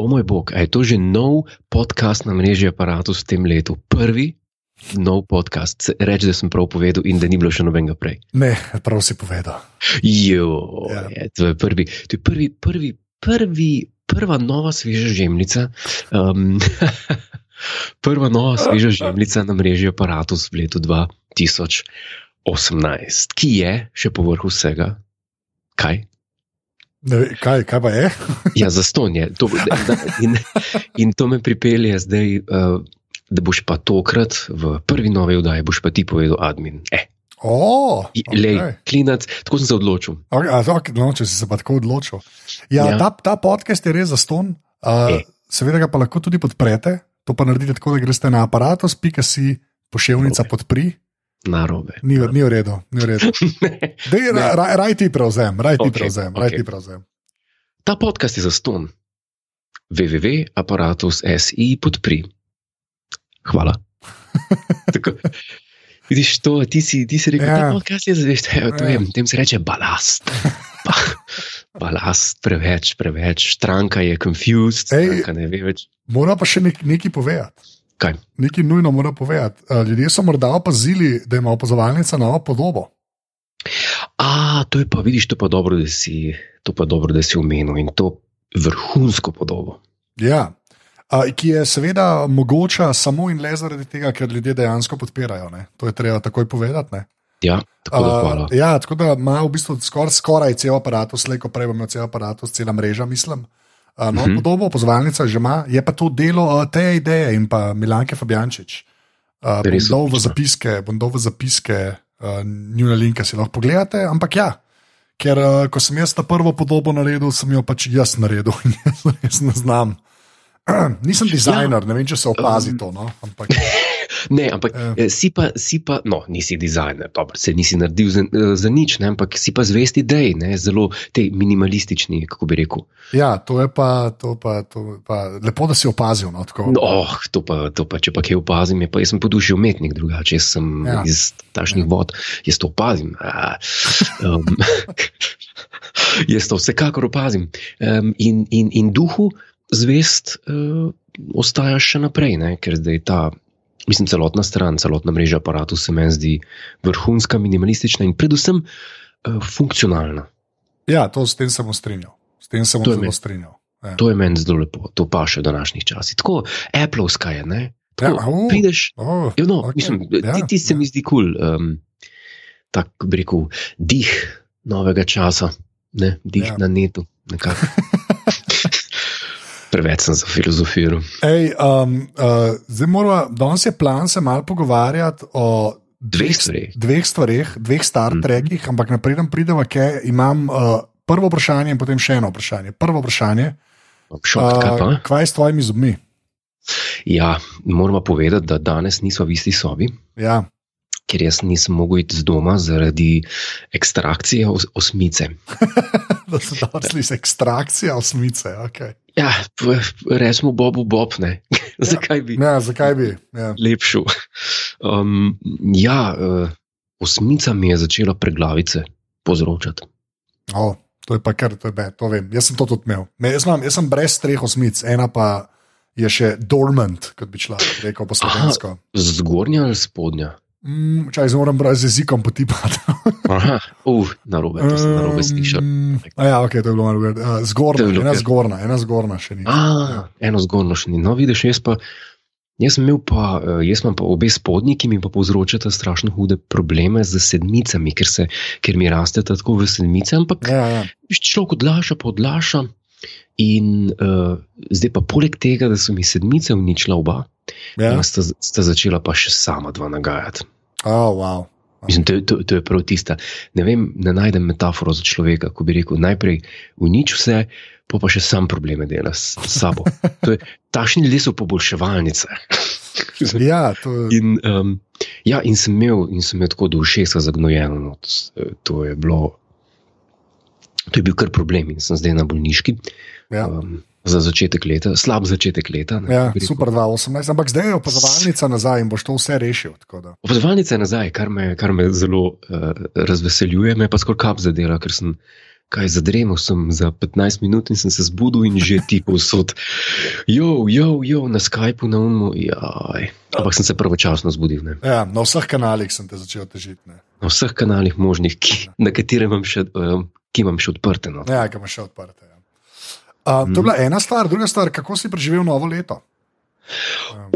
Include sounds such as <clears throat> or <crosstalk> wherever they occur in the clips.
O moj bog, je to že nov podcast na mreži Apparatus v tem letu? Prvi nov podcast. Reči, da sem prav povedal in da ni bilo še nobenega prej. Ne, prav si povedal. Jo, Ja. je, to je prvi, to je prvi, prvi, prvi, prva nova sveža žemljica. Um, <laughs> prva nova sveža žemljica na mreži Apparatus v letu 2018, ki je še povrh vsega. Kaj? Ne, kaj, kaj pa je? <laughs> Ja, za ston je. To, da, in, in to me pripelje zdaj, uh, da boš pa tokrat v prvi novi oddaji, boš pa ti povedal, admin. Eh, Oh, okay. okay. Lej, klinac, tako sem se odločil. Okay, a, okay, no, če si se pa tako odločil. Ja, Ja. Ta, ta podcast je res za ston. Uh, E. seveda ga pa lahko tudi podprete. To pa naredite tako, da greste na aparatus.si, Narobe. podpri. Narobe. Ni, ni v redu, ni v redu. <laughs> Dej, ra, ra, raj ti prevzem, raj ti Okej, prevzem, raj okej. ti prevzem. Ta podcast je za ston. www.apparatus.si podpri. Hvala. <laughs> Tako, vidiš to, ti si, ti si rekel, Ja. da ja. podcast je evo, to Ja. je, tem se reče balast. <laughs> Ba, balast, preveč, preveč, stranka je confused, Ej. stranka ne ve več. Mora pa še nek, nekaj povedati. Kaj? Nekaj nujno mora povedati. Uh, ljudje so morda opazili, da ima opazovalnica novo podobo. A, to je pa, vidiš, to pa dobro, da si, to pa dobro, da si omenil in to vrhunsko podobo. Ja. Uh, ki je seveda mogoča samo in le zaradi tega, ker ljudje dejansko podpirajo. Ne? To je treba takoj povedati. ne. Ja, tako da hvala. Uh, ja, tako da ima v bistvu skoraj, skoraj cel aparat, slej ko prej imel cel aparat, cela mreža, mislim. Uh, no, Mhm. Podobo opozovalnica že ima, je pa to delo uh, te ideje in pa Milanke Fabjančič. Uh, bom dal v zapiske, bom dal v zapiske uh, njune linke, si lahko pogledate, ampak ja. Ker uh, ko sem jaz ta prvo podobo naredil, sem jo pač jaz naredil <laughs> in jaz res ne znam. <clears throat> Nisem dizajner, ja. ne vem, če se opazi Um, to. No? Ampak, <laughs> Ne, ampak Ja. eh, si pa, si pa, no, nisi dizajner, dobro, se nisi naredil za, eh, za nič, ne, ampak si pa zvest idej, ne, zelo te minimalistični, kako bi rekel. ja, to je pa, to pa, to pa lepo, da si opazil. No, tako. No, oh, to pa, to pa, če pa kaj opazim, pa jaz sem podušil umetnik, drugače sem Ja. iz takšnih ja. vod, jaz to opazim. A, um, <laughs> jaz to vsekakor opazim. Um, in, in, in duhu zvest uh, ostajaš še naprej, ne, ker zdaj ta. Mislim, celotna stran, celotna mreža aparatu se meni zdi vrhunska, minimalistična in predvsem uh, funkcionalna. Ja, to s tem sem se strinjal. S tem sem To se je zelo meni. strinjal. Ja. To je meni zelo lepo, to pa še v današnjih časih. Tako, Appleovska je, ne? Tako, Ja, au. prideš, Oh, Ja, no, okay. mislim, ja, ti, ti se ja. mi zdi kul, cool, um, tako bi rekel, dih novega časa, ne, dih ja. na netu. <laughs> Preveč sem za filozofijo. Ej, um, uh, zdaj moramo, danes je plan se malo pogovarjati o Dveh stvareh. dveh stvareh, dveh Star Mhm. Trekih, ampak naprej pridemo, ker imam uh, prvo vprašanje in potem še eno vprašanje. Prvo vprašanje, Šok, kaj pa? uh, kaj je s tvojimi zobmi? Ja, moramo povedati, da danes nismo v isti sobi, Ja, ker jaz nisem mogel iti z doma zaradi ekstrakcije os osmice. <laughs> da se da sliši ekstrakcija osmice. Okay. Ja, rečemo Bobu Bob, ne. <laughs> Zakaj bi? Ja, zakaj bi? Ja. lepšo. Um, ja, uh, osmica mi je začela preglavice povzročati. Oh, to je pa kar, to je bed, to vem. Jaz sem to tudi imel. Ne, jaz, imam, jaz sem brez treh osmic, ena pa je še dormant, kot bi človek rekel po slovensko. Zgornja ali spodnja? Mm, Čaj, zdaj moram brati z jezikom potipati. <laughs> Aha, uf, narobe, to sem narobe slišal. Um, ja, ok, to je bilo malo weird. Uh, bilo ena zgornja, ena zgornja še ni. A, eno zgornjo še ni. No, vidiš, jaz pa. Jaz sem imel pa, eh, jaz imam pa obe spodnji, ki mi pa povzročata strašno hude probleme z sedmicami, ker, se, ker mi rasteta tako v sedmice, ampak Ja, ja. Človek odlaša, pa odlaša. In uh, zdaj pa poleg tega, da so mi sedmice uničila oba, ja. sta, sta začela pa še sama dva nagajati. Oh, wow. Mislim, to, to, to je prav tista. Ne vem, ne najdem metaforo za človeka, ko bi rekel, najprej uniči vse, pa pa še sam probleme dela s sabo. <laughs> Je- Takšni ljudje so poboljševalnice. <laughs> Ja, to, In, um, ja, in sem imel, in sem imel tako do ušesa zagnojeno. No, to, to je bilo. To je bil kar problem in sem zdaj na bolniški. Ja. Um, za začetek leta, slab začetek leta. ne, Ja, super 2018, ampak zdaj je opazovalnica nazaj in boš to vse rešil. Opazovalnica je nazaj, kar me, kar me zelo uh, razveseljuje, me pa skoraj kap zadela, ker sem kaj zadremal sem za 15 minut in sem se zbudil in že ti povsod. Jo, jo, jo, na Skypu, na umu, jaj. Ampak sem se pravočasno zbudil. Ne. Ja, na vseh kanalih sem te začel težiti. Ne. Na vseh kanalih možnih, ki, na katere imam še, um, ki imam še odprte. No. Ja, ki imaš še odprte. Ja. Uh, to je bila ena stvar, druga stvar, kako si preživel novo leto.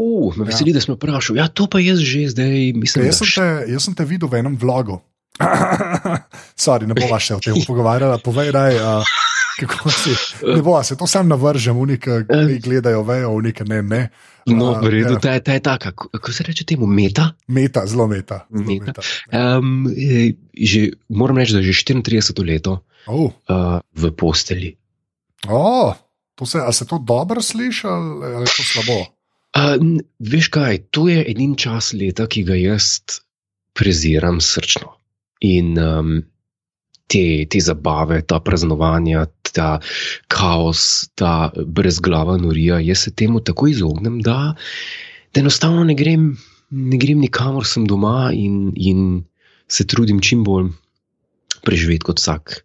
Uh, me veseli, ja. da smo vprašali. Ja, to pa jaz že zdaj mislim. Jaz sem, te, jaz sem te videl v enem vlogu. <laughs> Sorry, ne bova še o tem pogovarjala. Povej, daj, uh, kako si. Ne bova se, to sam navržem, unike, ki gledajo, vejo, unike, ne, ne. No, v redu, ta, ta je taka, kako se reče temu, meta? Meta, zelo meta. Zelo meta. meta. Um, že, moram reči, da je že 34 leto oh. uh, v posteli. Oh, to se, se to dobro sliši ali je to slabo? Uh, veš kaj, to je edini čas leta, ki ga jaz preziram srčno. In um, te, te zabave, ta praznovanja, ta kaos, ta brezglava norija, jaz se temu tako izognem, da, da enostavno ne grem, ne grem nikamor, sem doma in, in se trudim čim bolj preživeti kot vsak,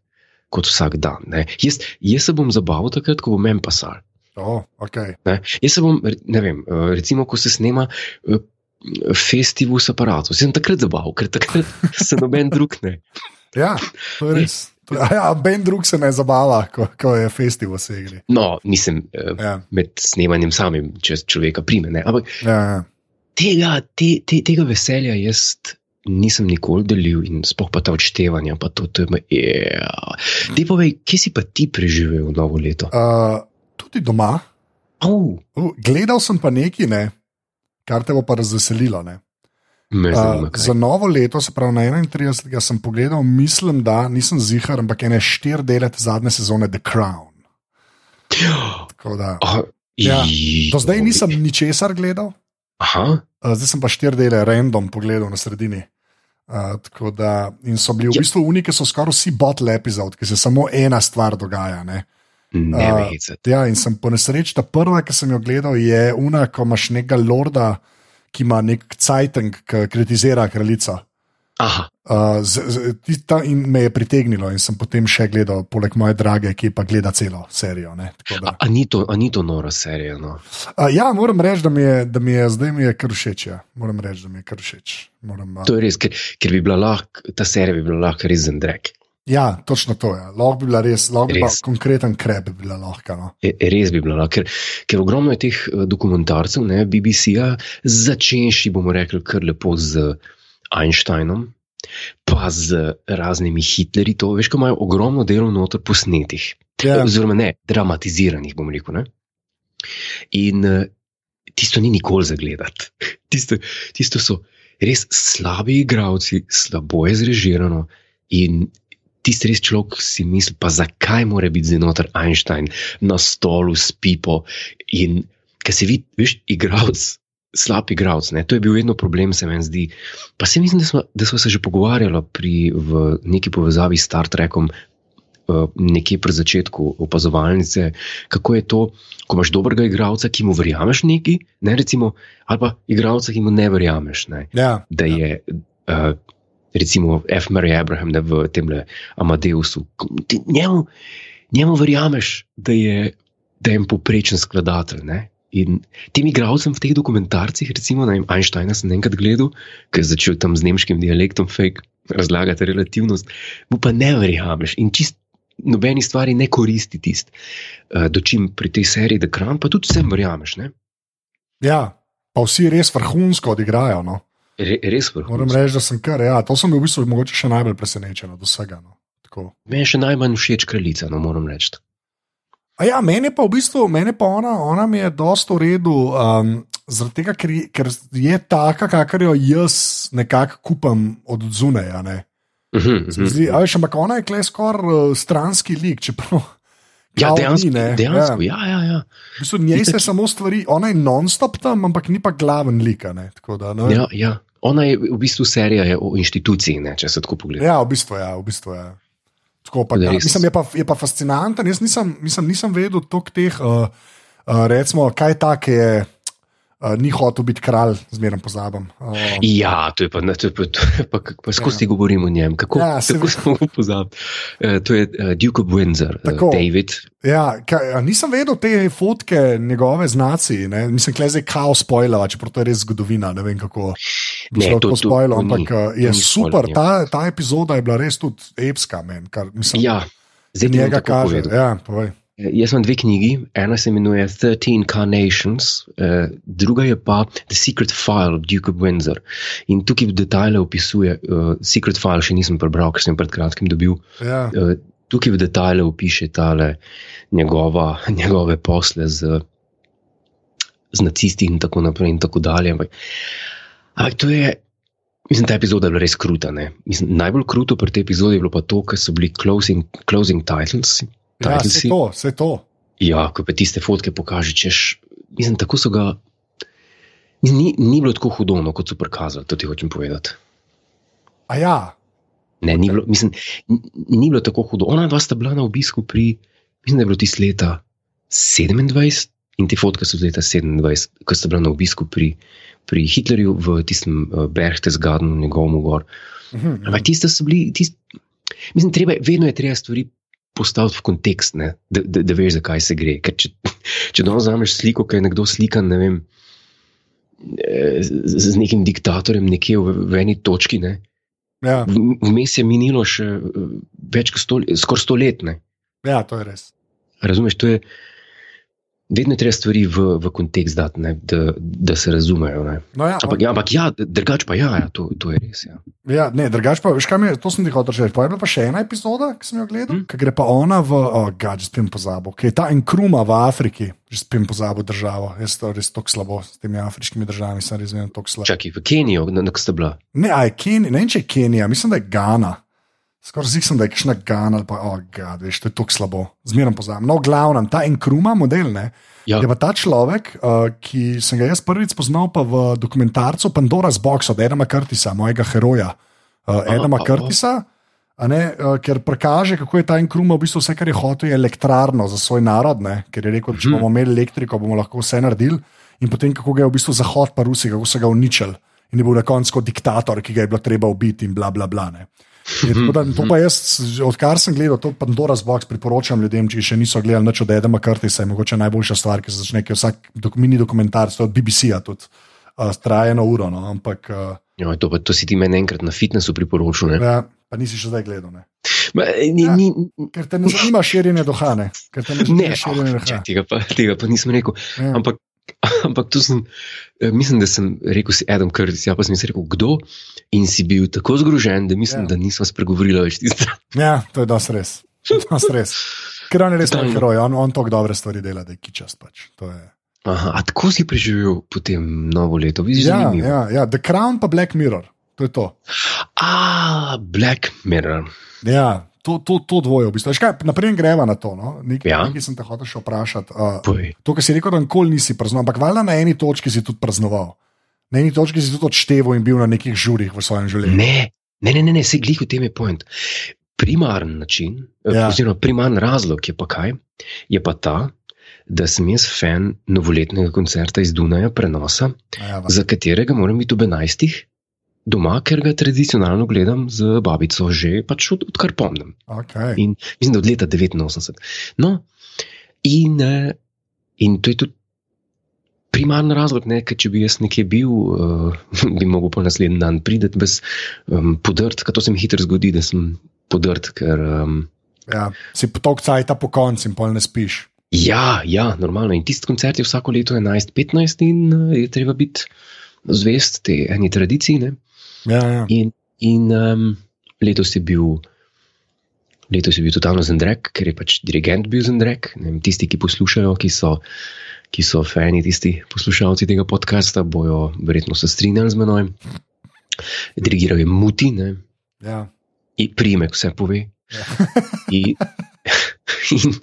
kot vsak dan. Jaz, jaz se bom zabaval takrat, ko bom men pasal. Oh, okay. Jaz se bom, ne vem, eh, recimo, ko se snema eh, festival s aparatom, se bom takrat zabaval, ker takrat <laughs> se noben drug ne. Ja, to je res. Ja, ben drug se ne zabava, ko, ko je festival segli. No, nisem uh, ja. med snemanjem samim, če človeka prime. Ne? Ampak ja, ja. Tega, te, te, tega veselja jaz nisem nikoli delil in spoh pa ta odštevanja. Pa to, je, yeah. Ti povej, kje si pa ti preživel novo leto? Uh, tudi doma. Oh. Uh, gledal sem pa nekaj, ne, kar te bo pa razveselilo. Uh, za novo leto, se pravi na 31. sem pogledal, mislim, da nisem zihar, ampak ene štiri dele zadnje sezone The Crown. <gasps> Da, oh, ja, do zdaj nisem ničesar gledal. Uh, zdaj sem pa štiri dele random pogledal na sredini. Uh, da, in so bili v ja. bistvu unike, so skoraj vsi bottle epizod, ki se samo ena stvar dogaja. Ne? Uh, ja, in sem po nesreči, ta prva, ki sem jo gledal, je una, ko imaš nekega lorda, ki ima nek cajteng, ki kritizira kraljico. Uh, z, z, ta, in me je pritegnilo, in sem potem še gledal, poleg moje drage, ki pa gleda celo serijo. A, a, ni to, a ni to nora serija? No? Uh, ja, moram reči, da mi je, da mi je zdaj mi je kar všeč. Ja. Moram reči, da mi je kar všeč. Moram, uh... To je res, ker, ker bi bila lahko, ta serija bi bila lahko res zendrek. Ja, točno to je. Ja. Lahko bi bila res, lahko bi bila konkreten krep, bi bila lahko. No. E, res bi bila lahko, ker, ker ogromno je teh uh, dokumentarcev, ne, BBC-ja, začenši bomo rekli kar lepo z Einsteinom pa z raznimi Hitlerji, to veš, ko imajo ogromno delo noter posnetih. Ja. Oziroma, ne, dramatiziranih, bomo rekel. Ne? In uh, tisto ni nikoli za gledati. <laughs> Tisto, tisto so res slabi igravci, slabo je zrežirano. In tisti res človek si misli, pa zakaj mora biti zdaj noter Einstein na stolu s pipo. In kaj se vidi, veš, igravc slab igralec. To je bil vedno problem, se mi zdi. Pa se mislim, da smo, da smo se že pogovarjali pri, v neki povezavi s Star Trekom, uh, nekje pri začetku opazovalnice, kako je to, ko imaš dobrega igralca, ki mu verjameš neki, ne recimo, ali pa igralca, ki mu ne verjameš. Ne? Ja, da je. Uh, Recimo, F. Mary Abraham, da v tem Amadeusu. Njemu, njemu verjameš, da je, da je poprečen skladatelj. In tem igravcem v teh dokumentarcih, recimo na Einsteina, sem enkrat gledal, ki je začel tam z nemškim dialektom fake razlagati relativnost, mu pa ne verjameš in čist nobeni stvari ne koristi tist, uh, do čim pri tej seriji The Crown, pa tudi vsem verjameš. Ne? Ja, pa vsi res vrhunsko odigrajo. No? Re, res vrhunsko. Moram reči, da sem kar, ja, to sem bil v bistvu mogoče še najbolj presenečen od vsega. No? Meni je še najmanj všeč kraljica, no moram reči. Ja, meni pa v bistvu, meni pa ona, ona mi je dosto v redu, um, tega, ker, ker je taka, kakor jo jaz nekako kupam od zunaj. Uh -huh, uh -huh. Ampak ona je klej skoraj uh, stranski lik. Čeprav, ja, dejansko. Ni, dejansko ja. Ja, ja, ja. V bistvu, njej se samo stvari, ona je non-stop tam, ampak ni pa glaven lik. Da, ja, ja. Ona je v bistvu serija o inštituciji, ne, če se tako pogleda. Ja, v bistvu je. Ja, v bistvu, ja. Tako, pa, ja, mislim, je, pa, je pa fascinanten. Jaz nisem, mislim, nisem vedel toliko teh, uh, uh, recimo, kaj take je. Uh, ni hotel biti kralj, zmeraj pozabim. Uh, Ja, to je pa, to je pa, to je pa, pa skozi ja. govorimo o njem. Kako Ja, se kako smo ga pozabili? Uh, to je uh, Duke of Windsor, uh, Tako. David. ja, kaj, a nisem vedel te fotke njegove znaci. Ne? Mislim, da je zdaj kao spoiler, čeprav to je res zgodovina. Ne vem kako. Ne, to- to- spoiler, to ni- ampak uh, to je ni super. spoiler, Ta, ta epizoda je bila res tudi epska. Men, kar, mislim, Ja, zdaj njega kaže. povedal. Ja, povej. Eh, Jaz imam dve knjigi, ena se imenuje 13 Carnations, eh, druga je pa The Secret File of Duke of Windsor. In tukaj v detajle opisuje, uh, Secret File še nisem prebral, ker sem pred kratkim dobil. Ja, Uh, tukaj v detajle opiše tale njegova, <laughs> njegove posle z, z nacisti in tako naprej in tako dalje. Ampak, ampak to je. Mislim, ta epizoda je bila res kruta. ne. Mislim, najbolj kruto pri tej epizodi je bilo pa to, ker so bili closing, closing titles. Ja titlesi. vse to, vse to. Ja, ko pa tiste fotke pokaže, češ, mislim, tako so ga. Ni, ni bilo tako hudo, no, kot so prikazali, to ti hočem povedati. A ja, Ne, ni bilo, mislim, ni bilo tako hudo. Ona dva sta bila na obisku pri, mislim, da je bilo tisto leta 27 in te fotke so iz leta 27, ko sta bila na obisku pri, pri Hitlerju v tistem uh, Berchtesgadenu, njegovem gor. mhm, Ampak tiste so bili, tist, mislim, treba, vedno je treba stvari postaviti v kontekst, ne, da, da, da veš, zakaj se gre. Ker če, če danes vzameš sliko, ki je nekdo slikan, ne vem, eh, z, z nekim diktatorjem nekje v, v eni točki, ne, ja, v- vmes je minilo še eh, več kot sto, skoraj sto let. Ne. ja, to je res. Razumeš, to je. Vedno je treba stvari v, v kontekst dati, ne, da, da se razumejo. Ne. No, ja, Ampak, ja, ampak ja, drugače pa ja, ja to, to je res. Ja. Ja, ne, drugač pa, veš, kaj mi je, to sem ti hotel reči. Pa je bila pa še ena epizoda, ki sem jo gledal, mm. ki gre pa ona v, oh, gad, že spim pozabo, ki je ta Enkruma v Afriki, že spim pozabo državo. Jaz to res tako slabo s temi afriškimi državami, sem res vedno tako slab. Čakaj, v Kenijo, na, na ko sta bila. Ne, a je Kenija, ne vem, če je Kenija, mislim, da je Gana. Skoraj zig sem, da je kakšna Gana ali pa, oh, gad, veš, to je tako slabo. Zmerno pozabim. No, glavnem, ta Enkruma model, ne. Ja, Je pa ta človek, uh, ki sem ga jaz prvič spoznal pa v dokumentarcu Pandora's Box od Edama Curtisa, mojega heroja. Uh, Aha, Edama. Curtisa, a ne, uh, ker prikaže, kako je ta Enkruma v bistvu vse, kar je hotel, je elektrarno za svoj narod, ne, ker je rekel, da če Mhm. bomo imeli elektriko, bomo lahko vse naredili. In potem, kako ga je v bistvu Zahod pa Rusi, kako so ga uničili. In je bil na koncu diktator, ki ga je bilo treba ubiti, in bla bla bla. Ne. Da, to pa jaz, odkar sem gledal to Pandora's Box, priporočam ljudem, če še niso gledali nič od Edema Curtisa, je mogoče najboljša stvar, ki se začne, ker vsak dok, mini dokumentarc, to je od BBC-ja tudi, uh, traja eno uro, no, ampak uh, ja to, pa, to si ti meni enkrat na fitnessu priporočil. ne. ja, pa nisi še zdaj gledal. Ne. Ma, eh, ni, Ja. ni, Ker te ne zanima širjenje duha, ne. Ne ne, širjenje oh, duha. tega, pa, tega pa nisem rekel. Ja. Ampak, ampak to sem, eh, mislim, da sem rekel si Adam Curtis, ja pa sem si rekel, kdo? In si bil tako zgrožen, da mislim, Ja. da nismo spregovorili več tisto. <laughs> Ja, to je dosti res. Dosti res. Ker on je res tak heroj, on, on tako dobre stvari dela, da je kičast. Pač. To je. Aha, a tako si preživel potem novo leto? Vidiš, Ja, zanimivo. ja, ja, The Crown pa Black Mirror, to je to. A, Black Mirror. Ja, to, to, to dvoje v bistvu. Kaj, naprej greva na to. No? Nekaj, Ja. nekaj sem te hotel še vprašati. Uh, Povej. to, kar si rekel, da nikoli nisi praznoval, ampak valjda na eni točki si tudi praznoval. Na eni točki si tudi odšteval in bil na nekih žurih v svojem življenju. Ne, ne, ne, ne, ne se glih v tem je point. Primaren način, Ja. ja. oziroma primaren razlog je pa kaj? Je pa ta, da sem jaz fan novoletnega koncerta iz Dunaja, prenosa, Ja, va. za katerega moram biti ob 11. doma, ker ga tradicionalno gledam z babico, že pač od, odkar pomnim. okay. In mislim, da od leta 89. No, in, eh, in to je tudi primarni razlog, ne, ker če bi jaz nekje bil, uh, bi mogel pa naslednji dan priti brez um, podrt, ker to se mi hitro zgodi, da sem podrt, ker. Um, ja. Si potok cajta po koncu in pol ne spiš. ja, ja, normalno. In tisti koncert je vsako leto 11-15 in uh, je treba biti zvest tej eni tradiciji. Ne. Ja, ja. In, in um, letos je bil. Letos je bil totalno zendrek, ker je pač dirigent bil zendrek. Vem, Tisti, ki poslušajo, ki so, ki so fani, tisti poslušalci tega podcasta, bojo verjetno se strinjali z menoj. Dirigiral je Muti, ne, ja. in primek vse pove. Ja. <laughs> In,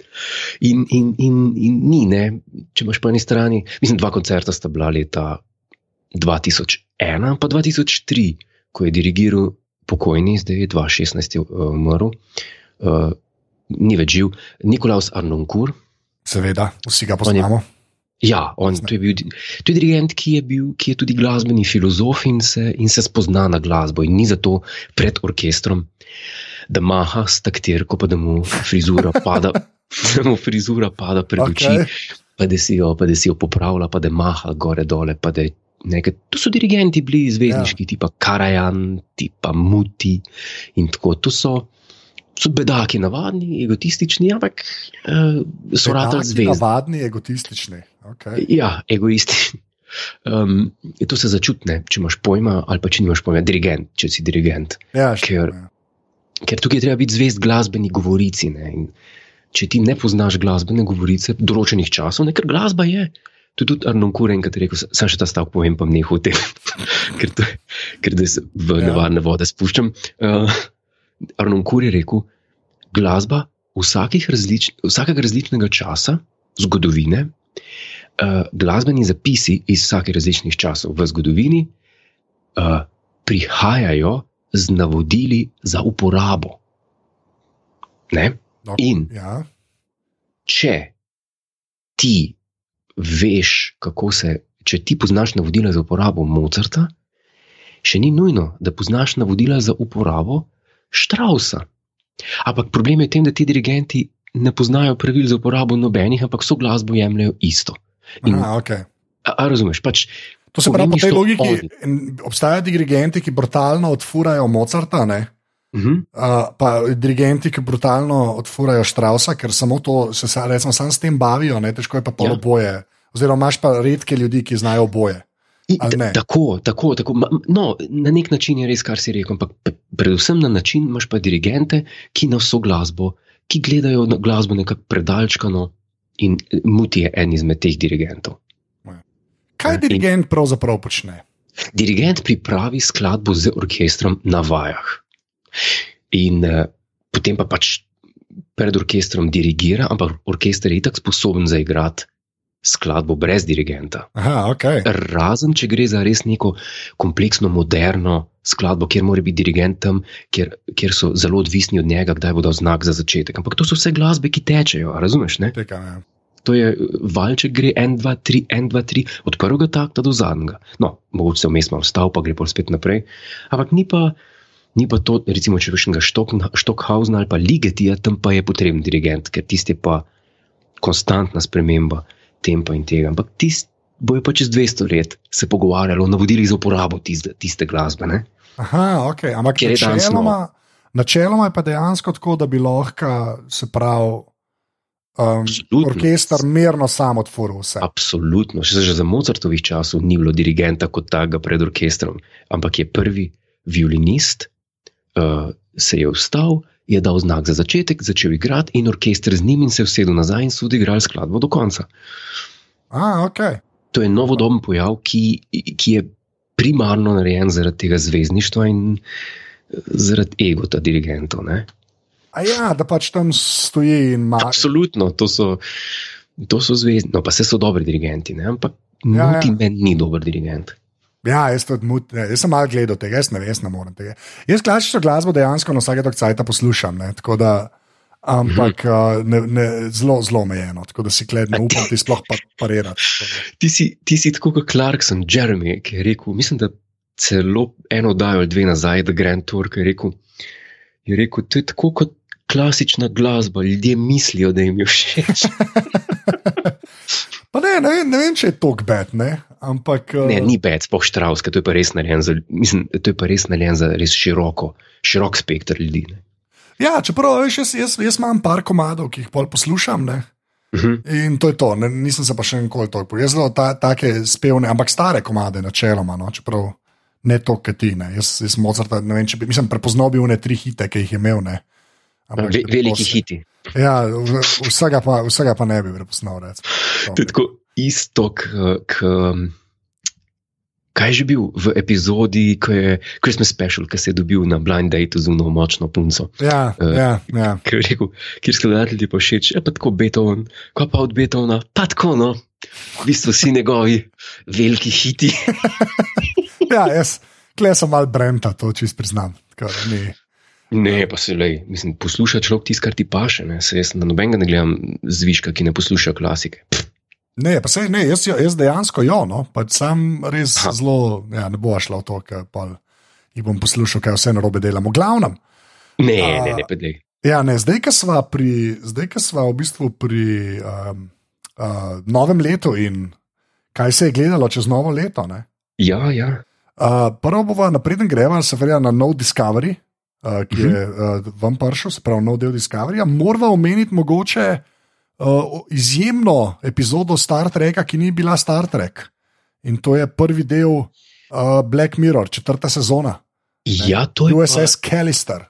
in, in, in, in, in ni, ne. če imaš po eni strani, mislim, dva koncerta sta bila leta 2001 pa 2003, ko je dirigiral pokojni, zdaj je 2016 je, uh, umrl, uh, ni več živ, Nikolaus Arnonkur. Seveda, vsi ga On je- poznamo. Ja, on, to, je bil, to je dirigent, ki je, bil, ki je tudi glasbeni filozof in se, in se spozna na glasbo. In ni zato pred orkestrom, da maha s taktirko, pa da mu frizura <laughs> pada, da mu frizura pada pred Okay. oči, pa da, si jo, pa da si jo popravlja, pa da maha gore dole. pa da je Nekaj, to so dirigenti bili zvezdniški, ja. tipa Karajan, tipa Muti in tako. To so, so bedaki, navadni, egotistični, ampak uh, so radi Taki zvezdni. Navadni, egotistični. Okay. Ja, egoistični. Um, to se začutne, če imaš pojma, ali pa če nimaš pojma, dirigent, če si dirigent. Ja, Ker- ja. Ker tukaj je treba biti zvest glasbeni govorici. Ne? In če ti ne poznaš glasbene govorice določenih časov, ne, ker glasba je. To je tudi Arnon Kuren, ki je rekel: Sam še ta stavek povem, pa ne hoče, <laughs> ker, to ker da se v Ja. nevarne vode spuščam. Uh, Arnon Kur je rekel: Glasba različ, vsakega različnega časa, zgodovine, uh, glasbeni zapisi iz vsakih različnih časov v zgodovini uh, prihajajo z navodili za uporabo. Ne? No, In ja. če ti veš, kako se, če ti poznaš navodila za uporabo Mozarta, še ni nujno, da poznaš navodila za uporabo Štrausa. Ampak problem je v tem, da ti dirigenti ne poznajo pravil za uporabo nobenih, ampak so glasbo jemljajo isto. In, Aha, okay. a, a razumeš? Pač, To se pravi, po tej logiki oni. obstajajo dirigenti, ki brutalno odfurajo Mozarta, ne? Uh -huh, Uh, pa dirigenti, ki brutalno odfurajo Štrausa, ker samo to se recimo, sam s tem bavijo, ne? težko je pa pol Ja. oboje. Oziroma, imaš pa redke ljudi, ki znajo oboje. I- Tako, tako, tako. No, na nek način je res, kar si rekel, ampak predvsem na način imaš pa dirigente, ki na vso glasbo, ki gledajo na glasbo nekako predalčkano in eh, muti je en izmed teh dirigentov. Kaj Ja, in- dirigent pravzaprav počne? Dirigent pripravi skladbo z orkestrom na vajah. In uh, potem pa pač pred orkestrom dirigira, ampak orkester je itak sposoben zaigrati skladbo brez dirigenta. Aha, ok. Razen, če gre za res neko kompleksno, moderno skladbo, kjer mora biti dirigent tam, kjer, kjer so zelo odvisni od njega, kdaj bo dal znak za začetek. Ampak to so vse glasbe, ki tečejo, razumeš? Ne? Teka, ja. To je eh, valček, gre 1, 2, 3, 1, 2, 3, od prvega takta do zadnjega. No, mogoče se vmes malo vstal, pa gre pa spet naprej. Ampak ni pa, ni pa to, recimo, če veš, Stockhausna ali pa Ligetija, tam pa je potreben dirigent, ker tisti je pa konstantna sprememba tempa in tega. Ampak tisti bojo pa čez 200 let se pogovarjali o navodilih za uporabo tiste, tiste glasbe. Ne? Aha, ok. Ampak je načeloma, načeloma je pa dejansko tako, da bi lahko, se pravi, um, Absolutno. orkester mirno sam odfuril vse. Absolutno. Še že za Mozartovih časov ni bilo dirigenta kot takega pred orkestrom, ampak je prvi violinist, uh, se je vstal, je dal znak za začetek, začel igrati in orkester z njim in se usedel nazaj in so odigrali skladbo do konca. A, ok. To je novodoben pojav, ki, ki je primarno narejen zaradi tega zvezdništva in eh, zaradi egota dirigentov. Ne? A ja, da pač tam stoji in ima. Absolutno, to so, to so zvezdni, no pa se so dobri dirigenti, ne? ampak Ja, Muti ja. meni ni dober dirigent. Ja, jaz, mut, ne, jaz sem malo gledal tega, jaz ne jaz ne morem tega. Jaz klasično glasbo dejansko na vsake dokcajta poslušam, ne, da, ampak uh, ne, ne, zelo, zelo omejeno, tako da si kled ne upam ti sploh pa, parirati. Ti si, ti si tako kot Clarkson, Jeremy, ki je rekel, mislim, da celo eno oddajo ali dve nazaj, da Grand Tour, ki je rekel, je rekel, to je tako kot klasična glasba, ljudje mislijo, da jim je všeč. <laughs> Pa ne, ne, vem- ne vem, če je to kbet, ne, ampak. Uh, Ne, ni več, spoh Štravska, to je pa res narejen za, mislim, to je pa res narejen za res široko, širok spektr ljudi. Ne. Ja, čeprav veš, jaz, jaz, jaz imam par komadov, ki jih pol poslušam. Ne? Mhm. In to je to, ne, nisem se pa še nikoli. Jaz zelo ta, take spevne, ampak stare komade, načeloma, no, čeprav ne to, kot ti. Ne. Jaz, jaz Mozarta, ne vem, če bi, mislim, prepoznal bi une tri hite, ki jih je imel. Ne. Ampak Ve, tako veliki se- hiti. Ja, v- vsega pa, vsega pa ne bi prepoznal. recimo. Tako isto, kot. Kaj je že bil v epizodi, ko je Christmas special, ki se je dobil na blind date z uno močno punco? Ja, Eh. ja, ja. Ker je rekel, kjer skladatelj ti pa všeč, je pa tako Beethoven, ko pa od Beethovna, pa tako no, v bistvu si njegovi veliki hiti. <laughs> ja jaz, kle sem mal brenta, to čist priznam. Tako Ne, pa se le, mislim, posluša človek tisto, kar ti paše. Ne? Se jaz na nobenega ne gledam zviška, ki ne posluša klasike. Pff, Ne, pa sej, ne jaz, jaz dejansko jo, no, pač sam res Aha. zelo, ja, ne bo šlo v to, ker pa jih bom poslušal, kaj vse narobe delamo. Glavnem, Ne, A- ne, ne, pedej. ja, ne, zdaj, ko sva, pri, zdaj, sva v bistvu pri um, uh, novem letu in kaj se je gledalo čez novo leto. Ne? Ja, ja. Uh, prvo bova napreden greva, se verja na nov Discovery, uh, ki je uh, vam prišel, se pravi nov del Discoveryja. Morava omeniti mogoče uh, izjemno epizodo Star Treka, ki ni bila Star Trek. In to je prvi del uh, Black Mirror, četrta sezona, Ja, to je, pa, USS Callister.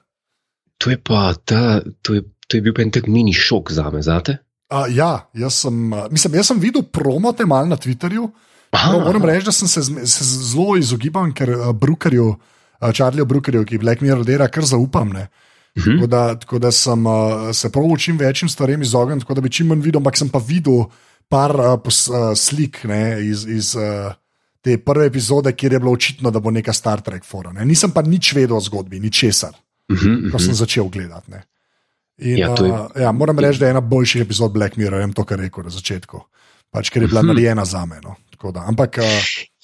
to je pa ta, to je, to je bil pa en tak mini šok za me, zate. Uh, ja, jaz sem, mislim, jaz sem videl promo te mal na Twitterju. Aha, No, moram reči, da sem se, se zelo izogibal, ker uh, Brookerju, uh, Charlieju Brookerju, ki Black Mirror dela, kar zaupam. Ne. Mhm. Tako da, tako da sem uh, se prav čim večjim stvarem izognil, tako da bi čim manj videl, ampak sem pa videl par uh, pos, uh, slik ne, iz, iz uh, te prve epizode, kjer je bilo očitno, da bo neka Star Trek fora. Ne. Nisem pa nič vedel o zgodbi, ničesar, Mhm, ko mhm. sem začel gledati. Ne. In, Ja, je- uh, ja, moram reči, da je ena boljših epizod Black Mirror, vem to, kar rekel na začetku. Pač, ker je bila Mhm. narejena za me. No. Tako Da, ampak uh,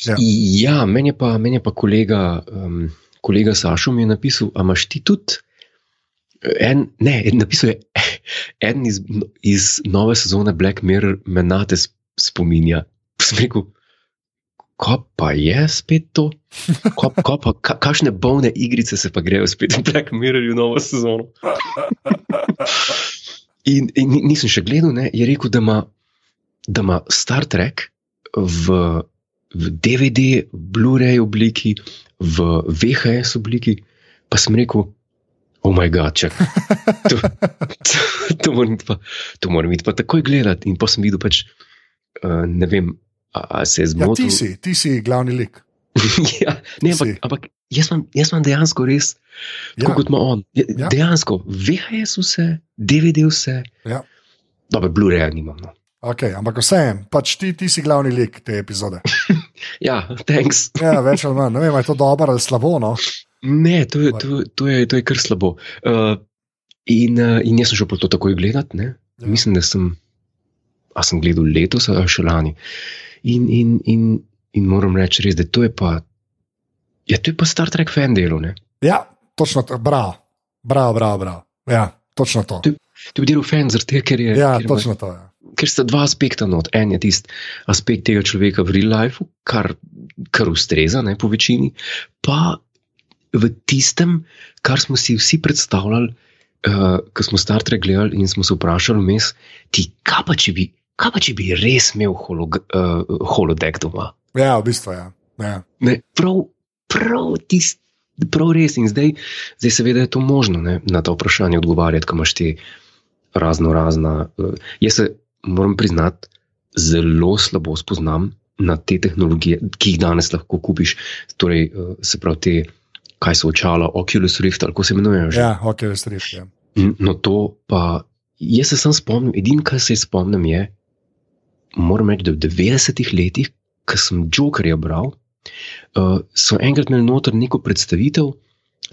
Ja. Ja, meni je pa, meni je pa kolega, um, kolega Sašo mi je napisal, a imaš ti tudi. En, ne, napisal je, <laughs> en iz, iz nove sezone Black Mirror me na te sp- spominja. Sem rekel, ko pa je spet to? Ko, ko pa, ka, kakšne bolne igrice se pa grejo spet v Black Mirrorju novo sezono? <laughs> In, in ni- nisem še gledal, ne, je rekel, da ima, da ima Star Trek v, v DVD, Blu-ray obliki, v VHS obliki, pa sem rekel, oh moj bog, čak. <laughs> To, to, to, moram iti pa, to moram iti pa takoj gledati. In pa sem videl, pač, uh, ne vem, a, a se je ja, zmotil. ti, si, ti si glavni lik. <laughs> ja, ne, ampak, Si. ampak jaz, imam, jaz imam dejansko res, tako Ja. kot ima on. Ja, Ja. Dejansko, VHS vse, DVD vse. Ja. Dobro, Blu-ray nimam. No. Okay, ampak vseeno, pač ti, ti si glavni lik te epizode. <laughs> Ja, thanks. Ja, več ali manj. Ne vem, ali je to dobro ali slabo. No? Ne, to je, to, to je, to je kar slabo. Uh, in, uh, in jaz sem šel to takoj gledat. Ne? Ja. Mislim, da sem, sem gledal letos ali še lani. In, in, in, in moram reči, res, da to je pa. Ja, to je pa Star Trek fan delo. Ne? Ja, točno to. Bravo, bravo, bravo. bravo. Ja, točno to. To je bil fan, zato ker je. Ja, ker ima- točno to. Ja. ker sta dva aspekta not. En je tisti aspekt tega človeka v real lifeu, kar, kar ustreza, ne po večini, pa v tistem, kar smo si vsi predstavljali, uh, ko smo Star Trek gledali in smo se vprašali vmes, ti, kaj pa če bi. Pa, če bi res imel holog, uh, holodek doma? ja, v bistvu ja. ja. Ne, prav, prav, tist, prav res. In zdaj, zdaj seveda je to možno ne, na to vprašanje odgovarjati, ko imaš te razno razna. Uh, jaz se moram priznati, zelo slabo spoznam na te tehnologije, ki jih danes lahko kupiš. Torej, uh, se pravi, te, kaj so očala, Oculus Rift, ali kako se imenujejo. že. ja res res. Ja. N- No, to pa, jaz se sam spomnim, edino, kar se spomnim, je, moram reči, da v 90-ih letih, ko sem Jokerja bral, uh, so enkrat imeli noter neko predstavitev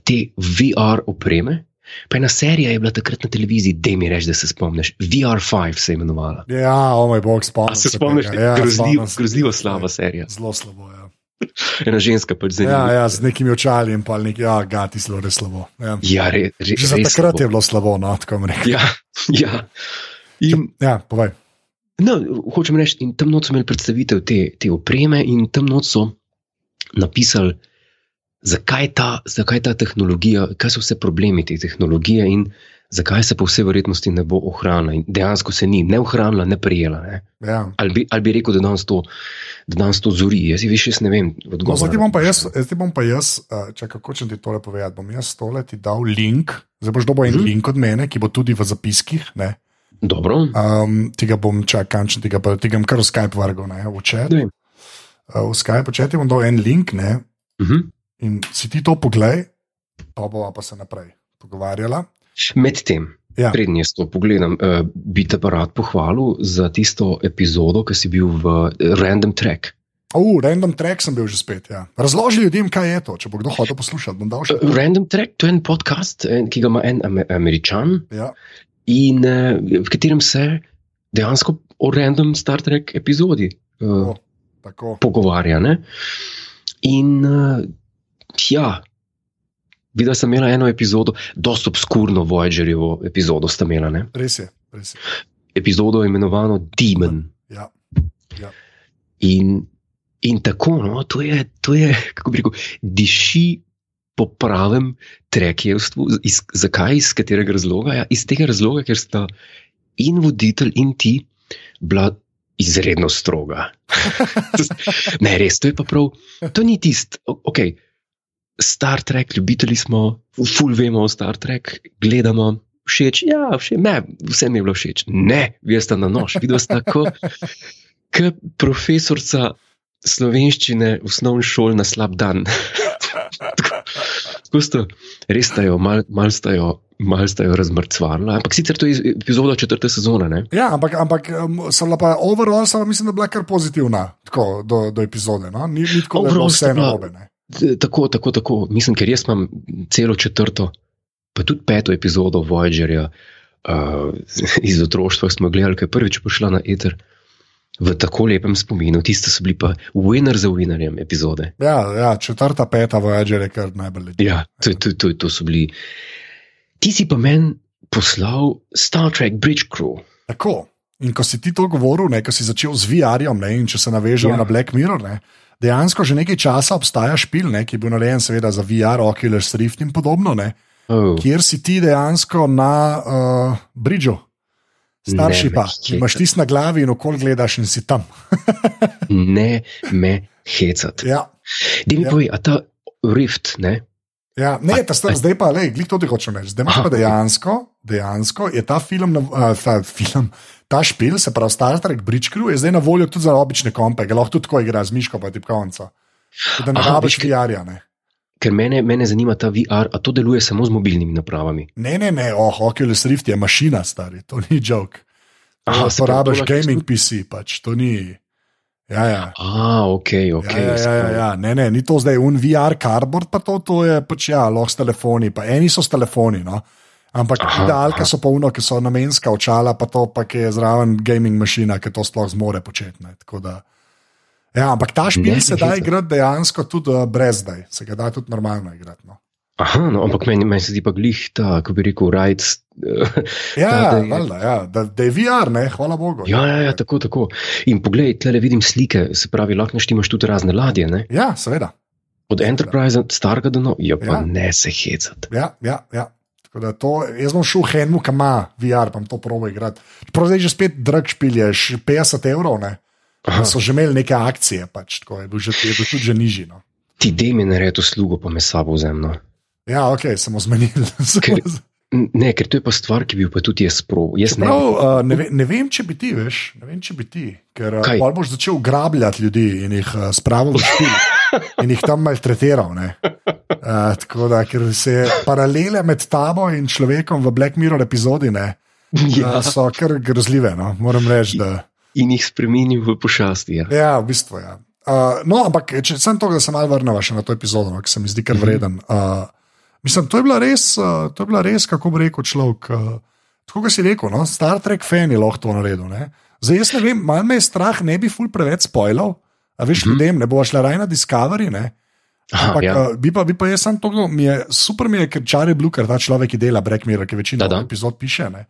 te VR opreme. Pa ena serija je bila takrat na televiziji, da mi reči, da se spomniš. VR5 se je imenovala. ja, o moj bog, spomnim A se spomniš. Ja, se grozljivo tega. slaba serija. Zelo slabo. Ja. <laughs> Ena ženska pač za Ja, ja, z nekimi očali in pa neki, ja, gati zelo res slabo. Ja. ja re, re, Že za takrat slabo. je bilo slabo, no, tako bom rekel. Ja, <laughs> ja. In, Ja, povej. No, hočem reči, in tam noč so imeli predstavitev te, te opreme, in tam noč so napisali, zakaj ta, zakaj ta tehnologija, kaj so vse problemi te tehnologije in zakaj se po vsej verjetnosti ne bo ohranila. In dejansko se ni ne ohranila, ne prijela. Ne? Ja. Ali, bi, ali bi rekel, da danes to, da danes to zori. Jaz več res ne vem. No, zdaj bom pa jaz, zdaj bom pa jaz čakaj, kako če ti tole povedati. Bom jaz tole ti dal link, zdaj boš dobil en Mhm. link od mene, ki bo tudi v zapiskih. Ne? Dobro, Um, tega bom čakal, če tega, pa- tega bom kar v Skype vrgal, ne, v. Uh, v Skype chat ti bom dal en link, ne, uh -huh. in si ti to poglej, pa bova pa se naprej pogovarjala. Medtem, Ja. Preden jaz to pogledam, uh, bi te pa rad pohvalil za tisto epizodo, ki si bil v eh, Random Track. Uh, random track sem bil že spet. Ja. Razloži ljudem, kaj je to, če bo kdo hotel poslušati. Uh, Random Track, to je en podcast, eh, ki ga ima en Ame- američan Ja, in uh, v katerem se dejansko o random Star Trek epizodi uh, O, tako. pogovarja. Ne? In uh, ja, videla sem imela eno epizodo, dosta obskurno Voyagerjevo epizodo sta imela. Ne? Res je. Res je. Epizodo imenovano Demon. Ja. In, in tako, no, to je, to je, kako bi rekel, diši po pravem trekjevstvu. Iz, zakaj, iz katerega razloga? Ja, iz tega razloga, ker sta in voditelj, in ti bila izredno stroga. <laughs> ne, res, to je pa prav, to ni tisto, ok. Star Trek, ljubitelji smo, ful vemo o Star Trek, gledamo, všeč, ja, všeč, ne, vsem je bilo všeč. Ne, vi ste na nož, videl ste tako, kot profesorica slovenščine v osnovni šoli na slab dan. <laughs> Tako sta, res sta jo, mal, mal sta jo, mal sta jo razmrcvala. Ampak sicer to je epizoda četrte sezone. Ne? Ja, ampak, ampak sem bila pa overall, sem, mislim, da bila kar pozitivna tako, do, do epizode. No? Ni, ni tako, da je Overall vse narobe. Tako, tako, tako. Mislim, ker jaz imam celo četrto, pa tudi peto epizodo Voyagerja uh, iz otroštva, smo gledali, ki je prvič prišla na eter. V tako lepem spominu, tiste so bili pa winner za winnerjem epizode. Ja, ja, četrta, peta Voyager je kar najbolj lepo. Ja, to, to, to, to so bili. Ti si pa meni poslal Star Trek Bridge Crew. Tako. In ko si ti to govoril, ne, ko si začel z VR-jem, in če se navežemo Ja. na Black Mirror, ne, dejansko že nekaj časa obstaja špil, ne, ki je bil narejen, seveda, za VR, Oculus Rift in podobno, ne, Oh, kjer si ti dejansko na uh, bridžu. Starshipa, Ne, ki imaš tisti na glavi in okol gledaš in si tam. <laughs> ne me hecat. Ja, Dej mi Ja. ja. povej, a ta Rift, ne? Ja. Ne, ta, sta, zdaj pa, le, glej, to ti hočem reči. Zdaj imaš pa dejansko, dejansko je ta film, uh, ta, film, ta špil, se pravi Star Trek Bridge Crew, je zdaj na voljo tudi za obične kompe, ga lahko tudi tako igra z miško pa tipkovnico. Tako Da ne Aha, rabiš VR-ja. Ker mene, mene zanima ta VR, a to deluje samo z mobilnimi napravami. ne, ne, ne, oh, Oculus Rift je mašina, stari, to ni joke. Aha, Porabiš to lahko gaming PC, pač to ni. Ja, ja. A, ok, ok. Ja, ja, ja, ja. Ne, ne, ni to zdaj un VR cardboard, pa to, to je pač ja, lahko s telefoni, pa eni so s telefoni. No? Ampak Aha, idealke aha. so pa uno, ki so namenska očala, pa to pa je zraven gaming mašina, ki to sploh zmore početi. ne. Da- Ja, ampak ta špil Ne, se da igrati dejansko tudi uh, brez zdaj, se ga da tudi normalno igrati. No. Aha, no, ampak meni, meni se zdi pa glih ta, kako bi rekel, rajc. Ja, da je- valjda, ja da, da je VR, ne, hvala Bogu. Ja, ja, ja, tako, tako. In poglej, tle vidim slike, se pravi, lahko naštimaš tudi razne ladje. Ne? ja seveda. Od Enterprise, starega do novega, ja, pa Ja. ne se hecati. Ja, ja, ja. To, jaz bom šel v Henmu, ki ima VR, pa to probo igrati. Čeprav zdaj že spet drag špilješ, 50 evrov, ne. Aha. So že imeli neke akcije, pač, tako je bil, že, je bil tudi že nižji. No. Ti dej mi narediti uslugo, pa me sabo vzemno. Ja, ok, samo zmenili. <laughs> Ker- Ne, ker to je pa stvar, ki bi jo pa tudi jaz proval. Jaz ne. Prav, uh, ne, ve, ne vem, če bi ti, veš, ne vem, če bi ti, ker uh, Kaj? pol boš začel grabljati ljudi in jih uh, spravil v špil in jih tam maltretiral. ne. Uh, tako da, ker se paralele med tabo in človekom v Black Mirror epizodi ne, Ja, uh, so kar grozljive. No. Moram reči, da. in jih spremenil v pošasti. Ja. Ja, v bistvu. Ja. Uh, no, ampak če sem to, da se malo vrnemo še na to epizodo, no, ki se mi zdi kar vreden. Uh, mislim, to je bila res, uh, to je bila res, kako bi rekel človek. Uh, tako kot si rekel, no, Star Trek fan je lahko to naredil. Ne? Zdaj jaz ne vem, malo me je strah, ne bi ful preveč spoilov. A veš, ljudem ne bo šla raj na Discovery. Ne? Aha, Ampak, ja. uh, bi, pa, bi pa jaz sam to, mi je super, mi je, ker Čare Bluker, ta človek, ki dela Black Mirror, ki večino Da, da. epizod piše. ne.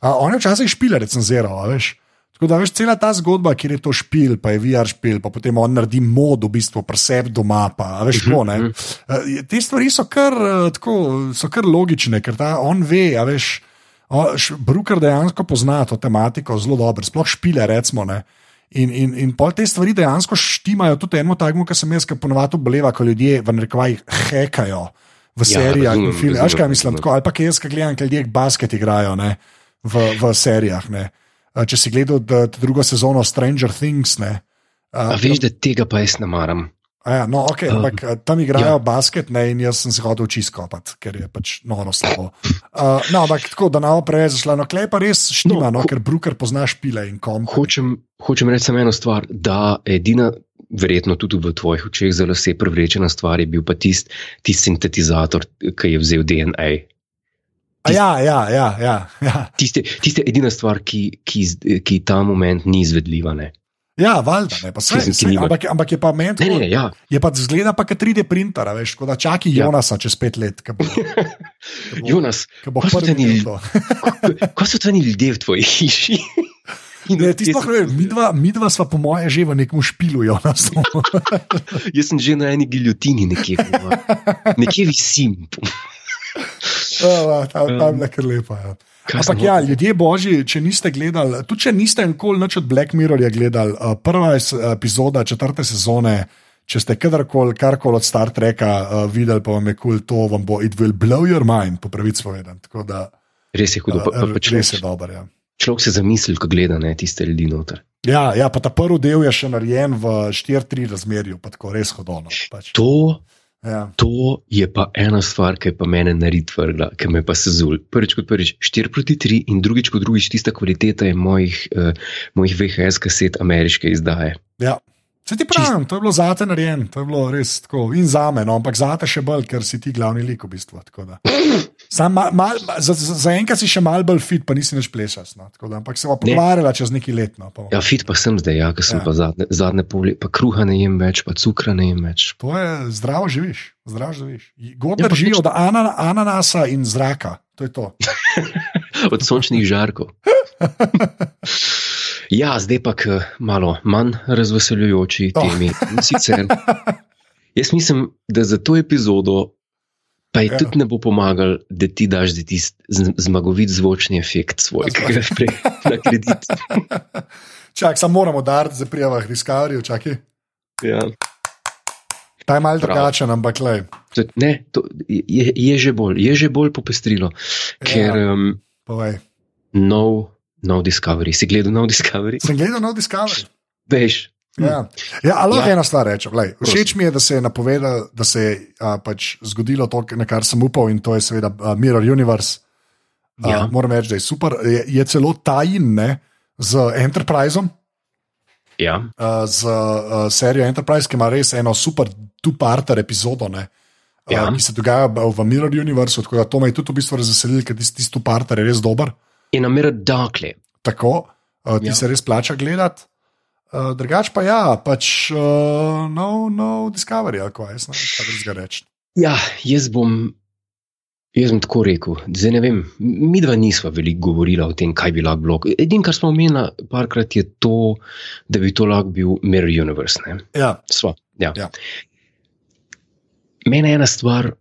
A, on je včasih špile recenziral, veš. Tako da veš, cela ta zgodba, kjer je to špil, pa je VR špil, pa potem on naredi mod v bistvu preseb doma, pa a veš, ko ne. Uh, te stvari so kar, uh, tako, so kar logične, ker ta on ve, a veš. Bruker dejansko pozna to tematiko zelo dobro, sploh špile, recimo. Ne. In, in, in pol te stvari dejansko štimajo tudi enemu takmu, ki sem jaz, ki ponovadi boleva, ko ljudje v narekovajih hekajo v Ja, serijah in razumem, filmih. Veš, kaj mislim? Tako, ali pa kaj jaz, ki gledam, kaj ljudje basket igrajo ne, v, v serijah. Ne. A, Če si gledal d- d- drugo sezono Stranger Things, ne. A veš, da tega pa jaz ne maram. Ja, no, okay, Um, ampak a, tam igrajo ja. basket, ne, in jaz sem se hodil čisto kopat, ker je pač noro slabo. Uh, no, ampak tako, da na preveč zašla, no, klej pa res štima, no, No, ker Bruker pozna špile in kom. Hočem, hočem reči samo eno stvar, da edina, verjetno tudi v tvojih očeh, za lase privlečena stvar je bil pa tisti tist sintetizator, ki je vzel DNA. A ja, ja, ja. ja, ja. Tiste, tiste edina stvar, ki, ki, ki ta moment ni izvedljiva. Ne? Ja, valjda, ne, pa ki saj, nima- ampak, ampak je pa meni tako, ne, ja. je pa zgleda pa kot 3D printer, veš, kot da čaki Ja. Jonasa čez pet let. Ko <laughs> bo, ko bo, Jonas, <laughs> ko bo kaj so videl to. kaj so tvani ljudje v tvoji hiši? <laughs> Ne, ti sploh ne vem, midva, midva sva po moje že v nekem špilu, Jonas. Jaz sem že na eni giljotini nekje, nekje visim. Ja, tam tam je kar lepa. Ja. Ampak ja, ljudje božji, če niste gledali, tudi če niste nikoli nič od Black Mirrorja gledali, uh, prva epizoda četrte sezone, če ste kadarkoli, karkoli od Star Treka uh, videli, pa vam je kul, cool, to vam bo, it will blow your mind, po pravici povedan. Tako da, Res je hudo. Pa, pa, pa res je človek, dober. Ja. človek se zamisli, ko gleda ne, tiste ljudi noter. Ja, ja, pa ta prvi del je še narejen v 4-3 razmerju, pa tako res hodono. Pač. To, Ja. to je pa ena stvar, ki je pa mene narit vrgla, ki me pa sezul. Prvič kot prvič 4 proti 3 in drugič kot drugič tista kvaliteta je mojih, uh, mojih VHS kaset ameriške izdaje. Ja. Se ti pravim, to je bilo zate narejen, to je bilo res tako in za me, no, ampak zate še bolj, ker si ti glavni lik v bistvu. <laughs> Sam mal, mal, za, za, enkrat si še mal bolj fit, pa nisi več plešas. No, da, ampak se bomo Ne. pogovarjali čez neki let. No, pa, Ja, fit pa sem zdaj, ja, ker sem Ja. pa zadnje, zadnje pol leta, pa kruha ne jem več, pa cukra ne jem več. to je zdravo živiš, zdravo živiš. God Ja, pa drži nič- od ana, ananasa in zraka, to je to. <laughs> Od sončnih žarkov. <laughs> Ja, zdaj pa k malo manj razveseljujoči Oh. temi. Sicer, <laughs> jaz mislim, da za to epizodo pa je Ja. ja. tudi ne bo pomagal, da ti daš da tisti z- zmagovit zvočni efekt svoj, ki ga prej na kredit. <laughs> Čak, samo moramo dariti za prijavah Discovery, čakaj. Ja. Ta je mal Prav. drugačen, ampak le. Ne, to je, je, že bolj, je že bolj popestrilo, ker Ja. um, Povej. nov, nov Discovery. Si gledal nov Discovery? Sem gledal nov Discovery. Veš. Ja, ja ali lahko Ja. ena stvar rečem. Lej, všeč mi je, da se je napovedal, da se je a, pač zgodilo to, na kar sem upal, in to je seveda a, Mirror Universe. A, Ja. Moram reči, da je super. Je, je celo tajn ne, z Enterpriseom, Ja. a, z a, serijo Enterprise, ki ima res eno super two-parter epizodo. Ne, a, Ja. Ki se dogaja v Mirror Universe, tako da to me je tudi v bistvu razveselilo, ker tisti tisti two-parter je res dober. In Amira Dakle. Tako, uh, ti ja. Ja. se res plača gledati. Uh, drugač pa ja, pač uh, no, no Discovery, ali kaj jaz ne vem, kaj drugega reči. Ja, jaz bom, jaz bom tako rekel. Zdaj ne vem, mi dva nisva veliko govorila o tem, kaj bi lahko bilo. Edino, kar smo omenili parkrat, je to, da bi to lahko bil Mirror Universe. Ne? Ja, Sva, ja. Ja. Mene je ena stvar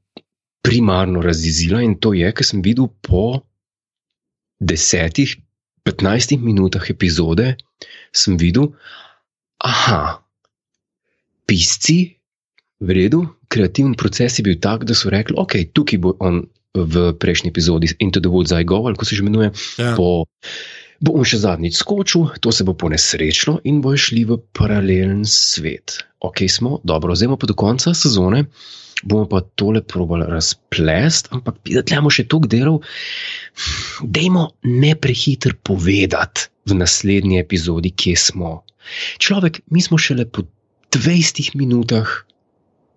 primarno razjezila in to je, ker sem videl po desetih, petnajstih minutah epizode, sem videl, aha, pisci, v redu, kreativen proces je bil tak, da so rekli, ok, tukaj bo on v prejšnji epizodi Into the Woods I Go, ali kako se že imenuje, ja. bo, bo on še zadnjič skočil, to se bo ponesrečno in bo šli v paralelen svet. Ok, smo, dobro, zdaj pa do konca sezone. Bomo pa tole probali razplest, ampak da tlemo še toliko delov, dajmo ne prehiter povedati v naslednji epizodi, kje smo. Človek, mi smo šele po 20 minutah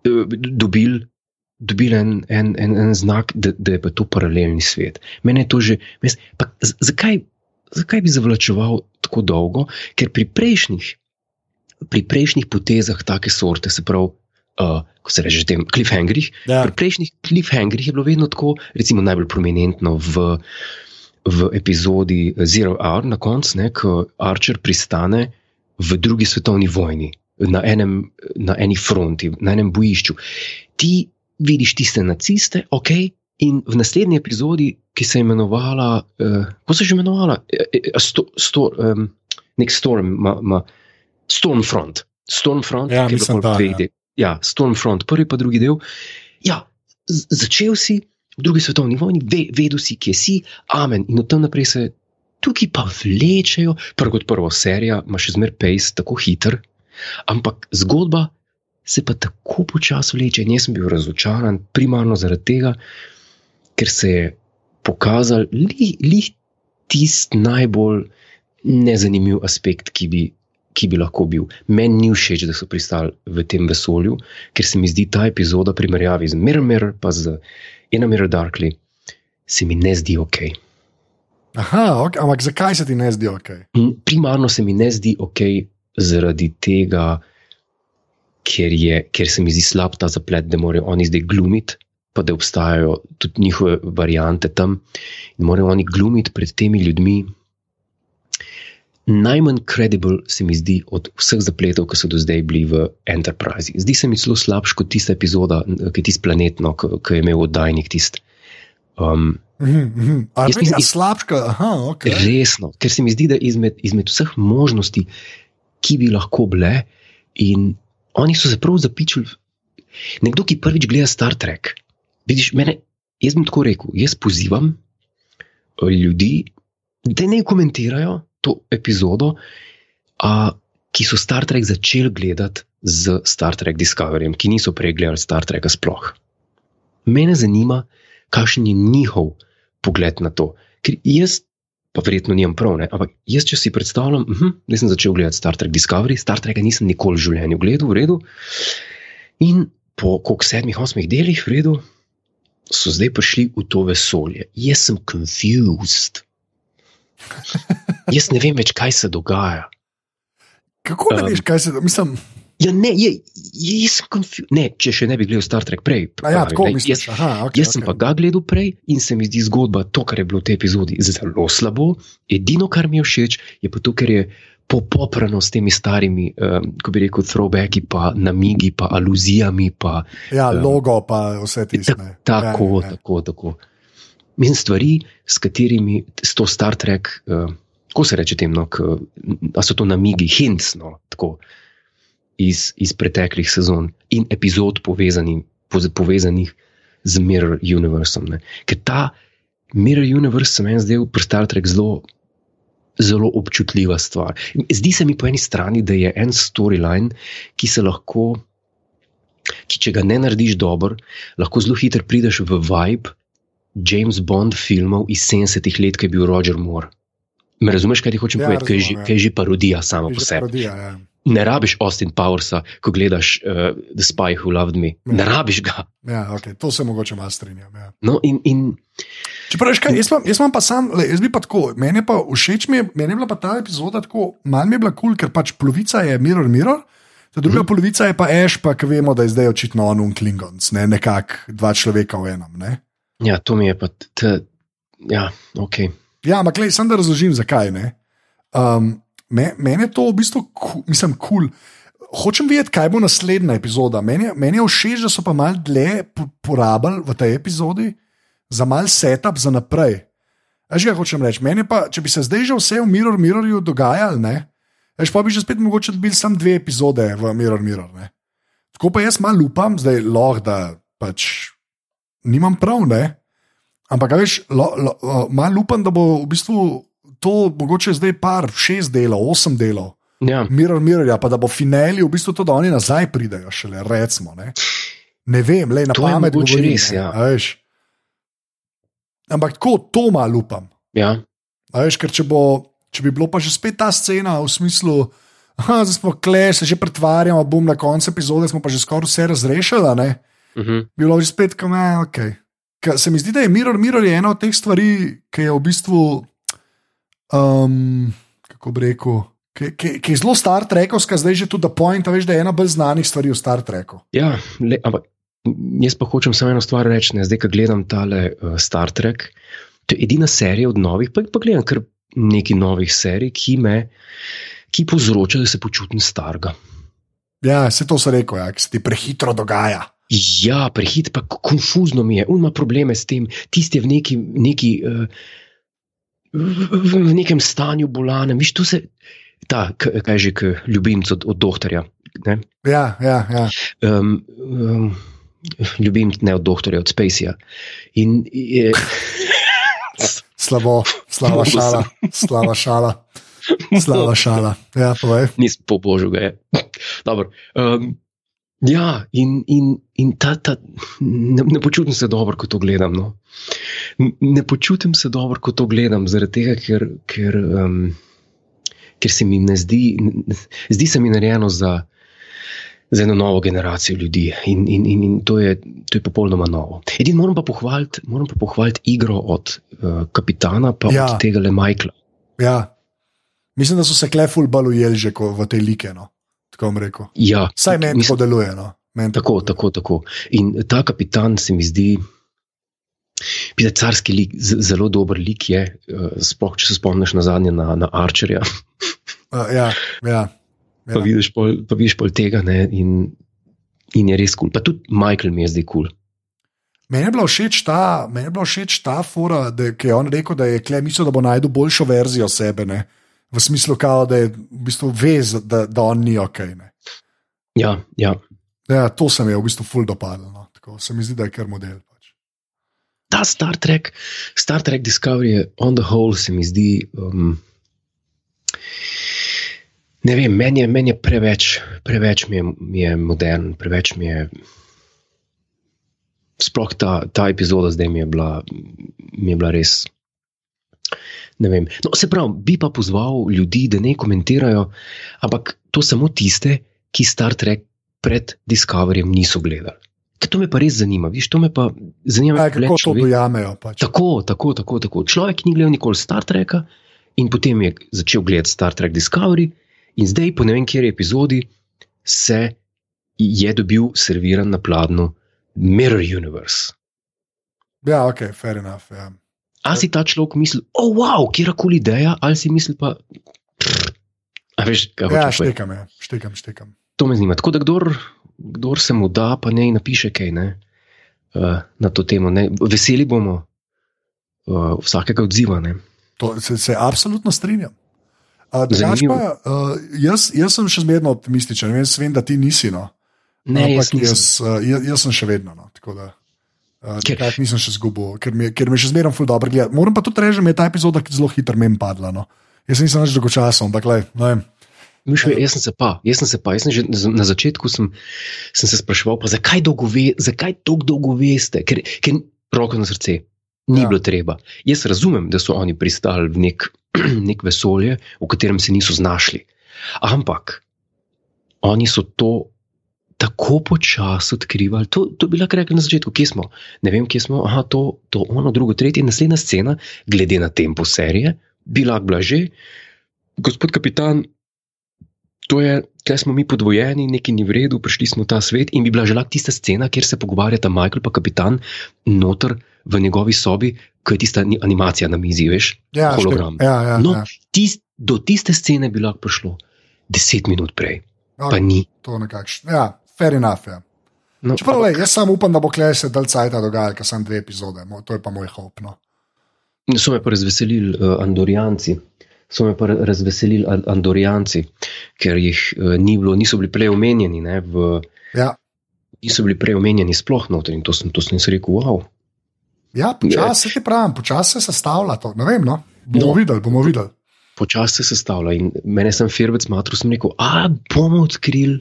eh, dobili dobil en, en, en, en znak, da, da je pa to paralelni svet. Mene je to že, mes, pa, zakaj, zakaj bi zavlačeval tako dolgo? Ker pri prejšnjih, pri prejšnjih potezah take sorte, se pravi, uh, ko se reče, tem cliffhangerjih, Ja. pri prejšnjih cliffhangerjih je bilo vedno tako, recimo najbolj prominentno v, v epizodi Zero Hour na koncu, ko Archer pristane v drugi svetovni vojni, na, enem, na eni fronti, na enem bojišču. Ti vidiš tiste naciste, ok, in v naslednji epizodi, ki se je imenovala, uh, kako se je že imenovala, uh, sto, sto, um, nek storm, ma, ma, Stormfront. Stormfront, Ja, ki je dveh ja. del. Ja, Stormfront, prvi pa drugi del. Ja, začel si v drugi svetovni vojni, ve, vedel si, kje si, amen. In od tam naprej se tukaj pa vlečejo, prvo kot prvo, serija ima še zmer pace, tako hiter, ampak zgodba se pa tako počasi vleče. In jaz sem bil razočaran, primarno zaradi tega, ker se je pokazal li, li tisti najbolj nezanimiv aspekt, ki bi. Ki bi lahko bil. Meni ni všeč, da so pristali v tem vesolju, ker se mi zdi ta epizoda, primerjavi z Mirror, pa z Ena Mirror Darkly, se mi ne zdi ok. Aha, okay. ampak zakaj se ti ne zdi ok? Primarno se mi ne zdi ok zaradi tega, ker, je, ker se mi zdi slab ta zaplet, da morajo oni zdaj glumiti, pa da obstajajo tudi njihove variante tam in morajo oni glumiti pred temi ljudmi. Najmanj kredibil se mi zdi od vseh zapletov, ki so do zdaj bili v Enterprise. Zdi se mi celo slabš kot tista epizoda, ki je tisti planetno, ki je imel oddajnik tisti. Um, Mm -hmm. Ali je to slabša? Okay. Resno, ker se mi zdi, da izmed, izmed vseh možnosti, ki bi lahko bile, in oni so se prav zapičili. Nekdo, ki prvič gleda Star Trek, vidiš, mene, jaz bom tako rekel, jaz pozivam eh, ljudi, da ne komentirajo to epizodo, a, ki so Star Trek začeli gledati z Star Trek Discoveryjem, ki niso prej gledali Star Treka sploh. Mene zanima, kakšen je njihov pogled na to. Ker jaz, pa verjetno nimam prav, ne? ampak jaz, če si predstavljam, uh -huh, da sem začel gledati Star Trek Discovery, Star Treka nisem nikoli v življenju gledal, v redu. In po koliko sedmih, osmih delih, v redu, so zdaj prišli v to vesolje. Jaz sem confused. Jaz ne vem več, kaj se dogaja. Kako ne um, veš, kaj se dogaja? Ja, ne, je, jaz sem konfuzil. Če še ne bi gledal Star Trek prej. Ja, tako, ne, jaz, Aha, okay, jaz sem okay. pa ga gledal prej in se mi zdi zgodba, to, kar je bilo v tej epizodi, zelo slabo. Edino, kar mi je všeč, je pa to, ker je popoprano s temi starimi, um, ko bi rekel, throwbacki, pa namigi, pa aluzijami. Pa, ja, um, logo, pa vse te stvari. Tako, ja, ja. tako, tako. Mislim, stvari, s katerimi s to Star Trek, uh, ko se reče tem, no, da so to namigi, hints. No, tako, iz, iz preteklih sezon in epizod povezanih, povezanih z Mirror Universom. Ne. Ker ta Mirror Universe se meni zdaj pri Star Treku zelo, zelo občutljiva stvar. Zdi se mi po eni strani, da je en storyline, ki se lahko, ki če ga ne narediš dobro, lahko zelo hitro prideš v vibe James Bond filmov iz 70-ih let, ki je bil Roger Moore. Me razumeš, kaj ti hočem ja, povedati, kaj, kaj je že parodija sama po sebi. Parodija, ja ne rabiš Austin Powersa, ko gledaš uh, The Spy Who Loved Me. Ja. Ne rabiš ga. Ja, okay. To se mogoče malo strinjam. Ja. No, in, in, Čeprav, kaj, jaz, jaz imam pa sam, le, jaz bi pa tako, meni je pa všeč, mi je, meni je bila pa ta epizoda tako, manj mi je bila kul, cool, ker pač polovica je Mirror Mirror. Ta druga hmm. polovica je pa Ash, pa ki vemo, da je zdaj očitno on in Klingons, ne nekako dva človeka v enem. Ne? Ja, to mi je pa, t, ja, ok. Ja, ampak le, sem da razložim, zakaj ne. Um, Meni je to v bistvu, mislim, kul. Cool. Hočem vedeti, kaj bo naslednja epizoda. Meni, meni je všeč, da so pa malo dlje porabili v tej epizodi za mal setup za naprej. Že kaj hočem reči? Meni pa, če bi se zdaj že vse v Mirror Mirrorju dogajalo, ne, Eš pa bi že spet mogoče dobili samo dve epizode v Mirror Mirror. Ne. Tako pa jaz malo upam, zdaj lahko, da pač nimam prav, ne. Ampak, veš, malo upam, da bo v bistvu to mogoče zdaj par, šest delov, osem delov. Ja. Mirror, mirror, ja, pa da bo finali v bistvu to, da oni nazaj pridejo, šele recimo. Ne, ne vem, le na pamet govorim. Res, ja. Ampak tako, to malo upam. Ja. Veš, ker če, bo, če bi bilo pa že spet ta scena v smislu, da smo kle, se že pretvarjamo, bom na koncu epizode, smo pa že skoraj vse razrešili, uh. -huh. bilo je spet, kam je, ok. Ka, se mi zdi, da je Mirror, Mirror je ena od teh stvari, ki je v bistvu um, kako bi rekel, ki, ki, ki je zelo Star Trekovska, zdaj že tudi point, veš, da je ena bolj znanih stvari v Star Treku. Ja, le, ampak jaz pa hočem samo eno stvar reči, ne? zdaj, ko gledam tale uh, Star Trek. To je edina serija od novih, pa, pa gledam kar nekaj novih serij, ki me, ki povzročajo, da se počutim starega. Ja, se to se reko, ja, se ti prehitro dogaja. Ja, prehitro, pa konfuzno mi je, ima probleme s tem, tisti v neki. neki uh, v, v nekem stanju bolane. Viš, se, ta, kaj že, ljubimec od, od doktorja. Ne? Ja, ja. ja. Um, um, ljubim ne od doktorja, od Spaceyja. In je. <laughs> Slabo, slaba šala, slaba šala. Slaba šala. Ja, Nisem po božju, ga je. Dobro. Um, Ja, in, in, in ta, ta, ne, ne počutim se dobro, ko to gledam. No. Ne počutim se dobro, ko to gledam, zaradi tega, ker, ker, um, ker se mi ne zdi, zdi se mi narejeno za, za eno novo generacijo ljudi. In, in, in, in to, je, to je popolnoma novo. Edino moram pa pohvaliti, pohvaliti igro od uh, kapitana, pa ja. od tega le Michaela. Ja. Mislim, da so se kleful bolj ujeli že v tej like. No. Tako bom rekel. Ja, Saj meni to deluje. No. Men tako, tako, tako. In ta kapitan se mi zdi. Pide carski lik, zelo dober lik je, uh, sploh če se spomniš na zadnje, na, na Archerja. uh, ja, ja. <laughs> Pa, ja. vidiš pol, pa vidiš pol tega ne, in, in je res kul. Cool. Pa tudi Michael mi je zdaj kul. Cool. Meni je bila všeč ta, meni je bila všeč ta fora, da je on rekel, da je kle mislil, da bo najdel boljšo verzijo sebe. Ne? V smislu, kao, da je v bistvu vez, da, da on ni ok. Ne? Ja, ja. ja, to se mi je v bistvu ful dopadlo. No? Tako se mi zdi, da je kar model. Pač. Ta Star Trek, Star Trek Discovery, on the whole, se mi zdi. Um, ne vem, meni je, men je preveč, preveč mi je, mi je modern, preveč mi je. Sploh ta, ta epizoda zdaj mi je bila, mi je bila res. Ne vem. No, se pravi, bi pa pozval ljudi, da ne komentirajo, ampak to samo tiste, ki Star Trek pred Discoveryjem niso gledali. Ker to me pa res zanima, viš, to me pa zanima, kako to dojamejo. Pač. Tako, tako, tako, tako. Človek ni gledal nikoli Star Treka in potem je začel gledati Star Trek Discovery. In zdaj, po ne vem, kjer epizodi, se je dobil serviran na pladnju Mirror Universe. Ja, ok, fair enough. Ja. A si ta človek misli, oh, wow, kjer koli ideja, ali si misli pa. A veš, kaj ja, štekam, ja, štekam, štekam. To me zanima. Tako da, kdor, kdor se mu da, pa ne napiše kaj ne, uh, na to temo. Ne. Veseli bomo uh, vsakega odziva. To, se, se absolutno strinjam. Uh, pa, uh, jaz, jaz sem še zmerno optimističen, vem, vem, da ti nisi. No. Ne, jaz, jaz, uh, jaz, jaz sem še vedno. No, da, uh, ker nisem še zgubil, ker mi, ker mi še zmerno ful dobro gleda. Moram pa tudi reči, da mi je ta epizoda zelo hitro meni padla. No. Jaz nisem več dolgočasen, ampak le. Miš, jaz sem se pa, jaz sem se pa, jaz sem že na začetku sem, sem se spraševal, pa, zakaj tako dolgo, dolgo veste, ker, ker roko na srce. Ni ja. bilo treba. Jaz razumem, da so oni pristali v nek, <clears throat> nek vesolje, v katerem se niso znašli. Ampak oni so to tako počasi odkrivali. To, to bi lahko rekli na začetku, kje smo. Ne vem, kje smo. Aha, to, to, ono, drugo, tretje. Naslednja scena, glede na tempo serije, bi lahko bila že. Gospod kapitan, to je, kaj smo mi podvojeni, neki ni v redu, prišli smo v ta svet in bi bila že lahko tista scena, kjer se pogovarjata Michael in kapitan noter v njegovi sobi, ko je tista animacija na mizi, veš, ja, hologram. Ja, ja, no, ja. tist, do tiste scene bi lahko prišlo deset minut prej, okay, pa ni. To je nekakšno. Ja, fair enough. Ja. No, Čeprav, lej, jaz samo upam, da bo klej se dal cajt dogajati, ker sem dve epizode, to je pa moj hop. No. So me pa razveselili uh, Andorijanci. So me pa razveselili Andorijanci, ker jih uh, ni bilo, niso bili prej omenjeni. Ne, v, ja. Niso bili prej omenjeni sploh noter in to sem, to sem si rekel, wow, Ja, počasi se pravi, počasi se sestavlja to. Ne vem, no. bomo no. videli. Bomo videli. Počasi se sestavlja in mene sem firbec matru, sem rekel, a bomo odkrili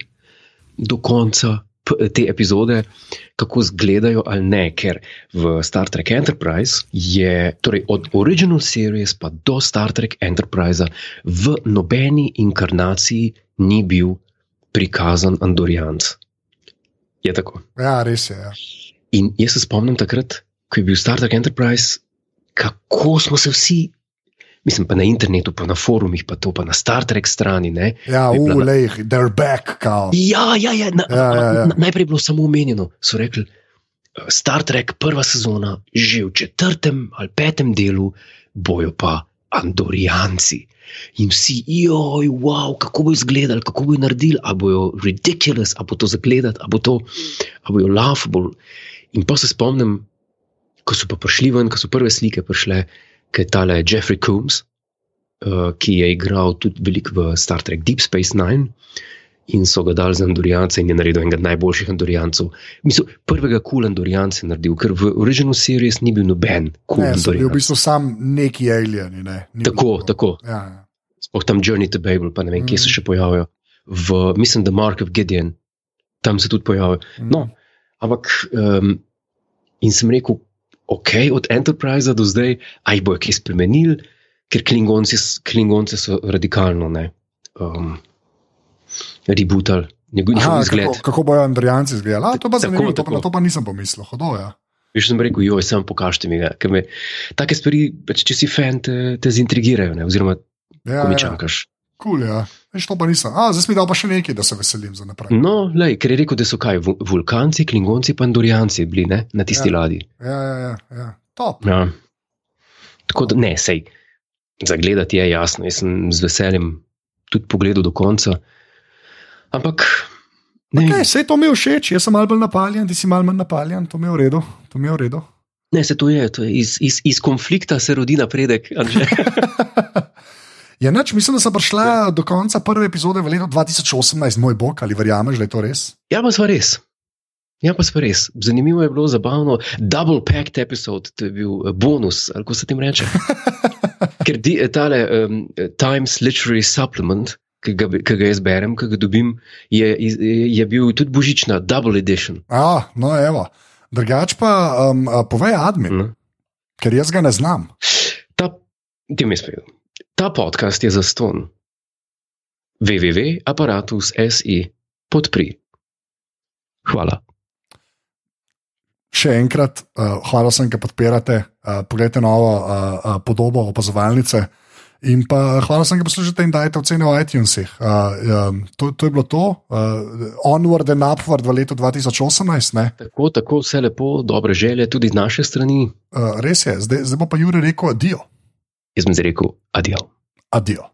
do konca te epizode, kako izgledajo ali ne, ker v Star Trek Enterprise je, torej od Original Series pa do Star Trek Enterprise v nobeni inkarnaciji ni bil prikazan Andorijanc. Je tako? Ja, res je. Ja. In jaz se spomnim takrat, ko je bil Star Trek Enterprise, kako smo se vsi, mislim pa na internetu, pa na forumih, pa to pa na Star Trek strani. Ne, ja, ulej, na... they're back, kao. Ja, ja, ja, na, ja, ja, ja. Na, najprej je bilo samo omenjeno, so rekli. Star Trek, prva sezona, že v četrtem ali petem delu, bojo pa Andorijanci. In vsi, joj, wow, kako bo izgledali, kako bo naredili, ali bojo ridiculous, ali bo to zagledati, ali bo to, ali bojo laughable. In pa se spomnim, ko so pa prišli ven, ko so prve slike prišle, ki je tale Jeffrey Coombs, uh, ki je igral tudi veliko v Star Trek Deep Space Nine. In so ga dali za Andorijance, in je naredil enega najboljših Andorijancev. Mislim, prvega kul cool Andorijance je naredil, ker v originalni seriji ni bil noben kul cool Andorijanc. Bil v bistvu sam neki alien. Ne? Tako, tako. Ja, ja. Sploh tam Journey to Babel, pa ne vem, mm. kje se mm. še pojavljajo. V, mislim, The Mark of Gideon, tam se tudi pojavljajo. Mm. No, ampak, um, in sem rekel, ok, od Enterprise do zdaj, aj bojo kaj spremenili, ker klingonci, klingonci so radikalno ne, um, rebutali Aha, izgled. kako, kako bojo Andrijanci izgledali? A, To pa Tako, zanimivo, to, pa- tako. to pa nisem pomislil. Hodo, ja. Veš, sem rekel, joj, sem pokažite mi ga. ker Me, take stvari, pač, če si fan, te, te zintrigirajo, ne? oziroma Ja, ko mi ja. Čakaš. Cool, ja. Veš, to pa nisem. A, zdaj mi dal pa še nekaj, da se veselim za naprej. No, lej, ker je rekel, da so kaj, vu- vulkanci, klingonci, pa andorijanci bili ne? na tisti Ja. ladji. Ja, ja, ja, ja. Top. Ja. Tako da ne, sej, zagledati je jasno, jaz sem z veseljem tudi pogledal do konca. Ampak, ne, Okay, Vse to mi je všeč, jaz sem malo bolj napaljen, ti si malo manj napaljen, to mi je v redu. To mi je v redu. ne se to je, to je iz, iz, iz konflikta se rodi napredek. <laughs> Je noč, mislim, da sem prišla do konca prve epizode v letu 2018, moj bog, ali verjameš, da je to res? Ja, pa sva res. Ja, pa sva res. Zanimivo je bilo, zabavno. Double packed episode, to je bil eh, bonus, ali kako se tem reče. <laughs> Ker di, eh, tale um, Times Literary Supplement, ki ga, ki ga jaz berem, ki ga dobim, je, iz- je bil tudi božična, double edition. A, no, evo. Drugač pa um, povej admin, Ne? ker jaz ga ne znam. Ta, ti mi spet. Ta podcast je za ston. www.apparatus.si podpri. Hvala. Še enkrat, uh, hvala sem, da podpirate. Uh, poglejte novo uh, uh, podobo opazovalnice. In pa hvala sem, da poslušate in dajete ocene v iTunesih. Uh, um, to, to je bilo to, uh, onward and upward v letu 2018. Ne? Tako, tako, vse lepo, dobre želje tudi z naše strani. Uh, res je, zdaj, zdaj bo pa Juri rekel adijo. Jaz sem zdaj rekel, adijo. Adijo.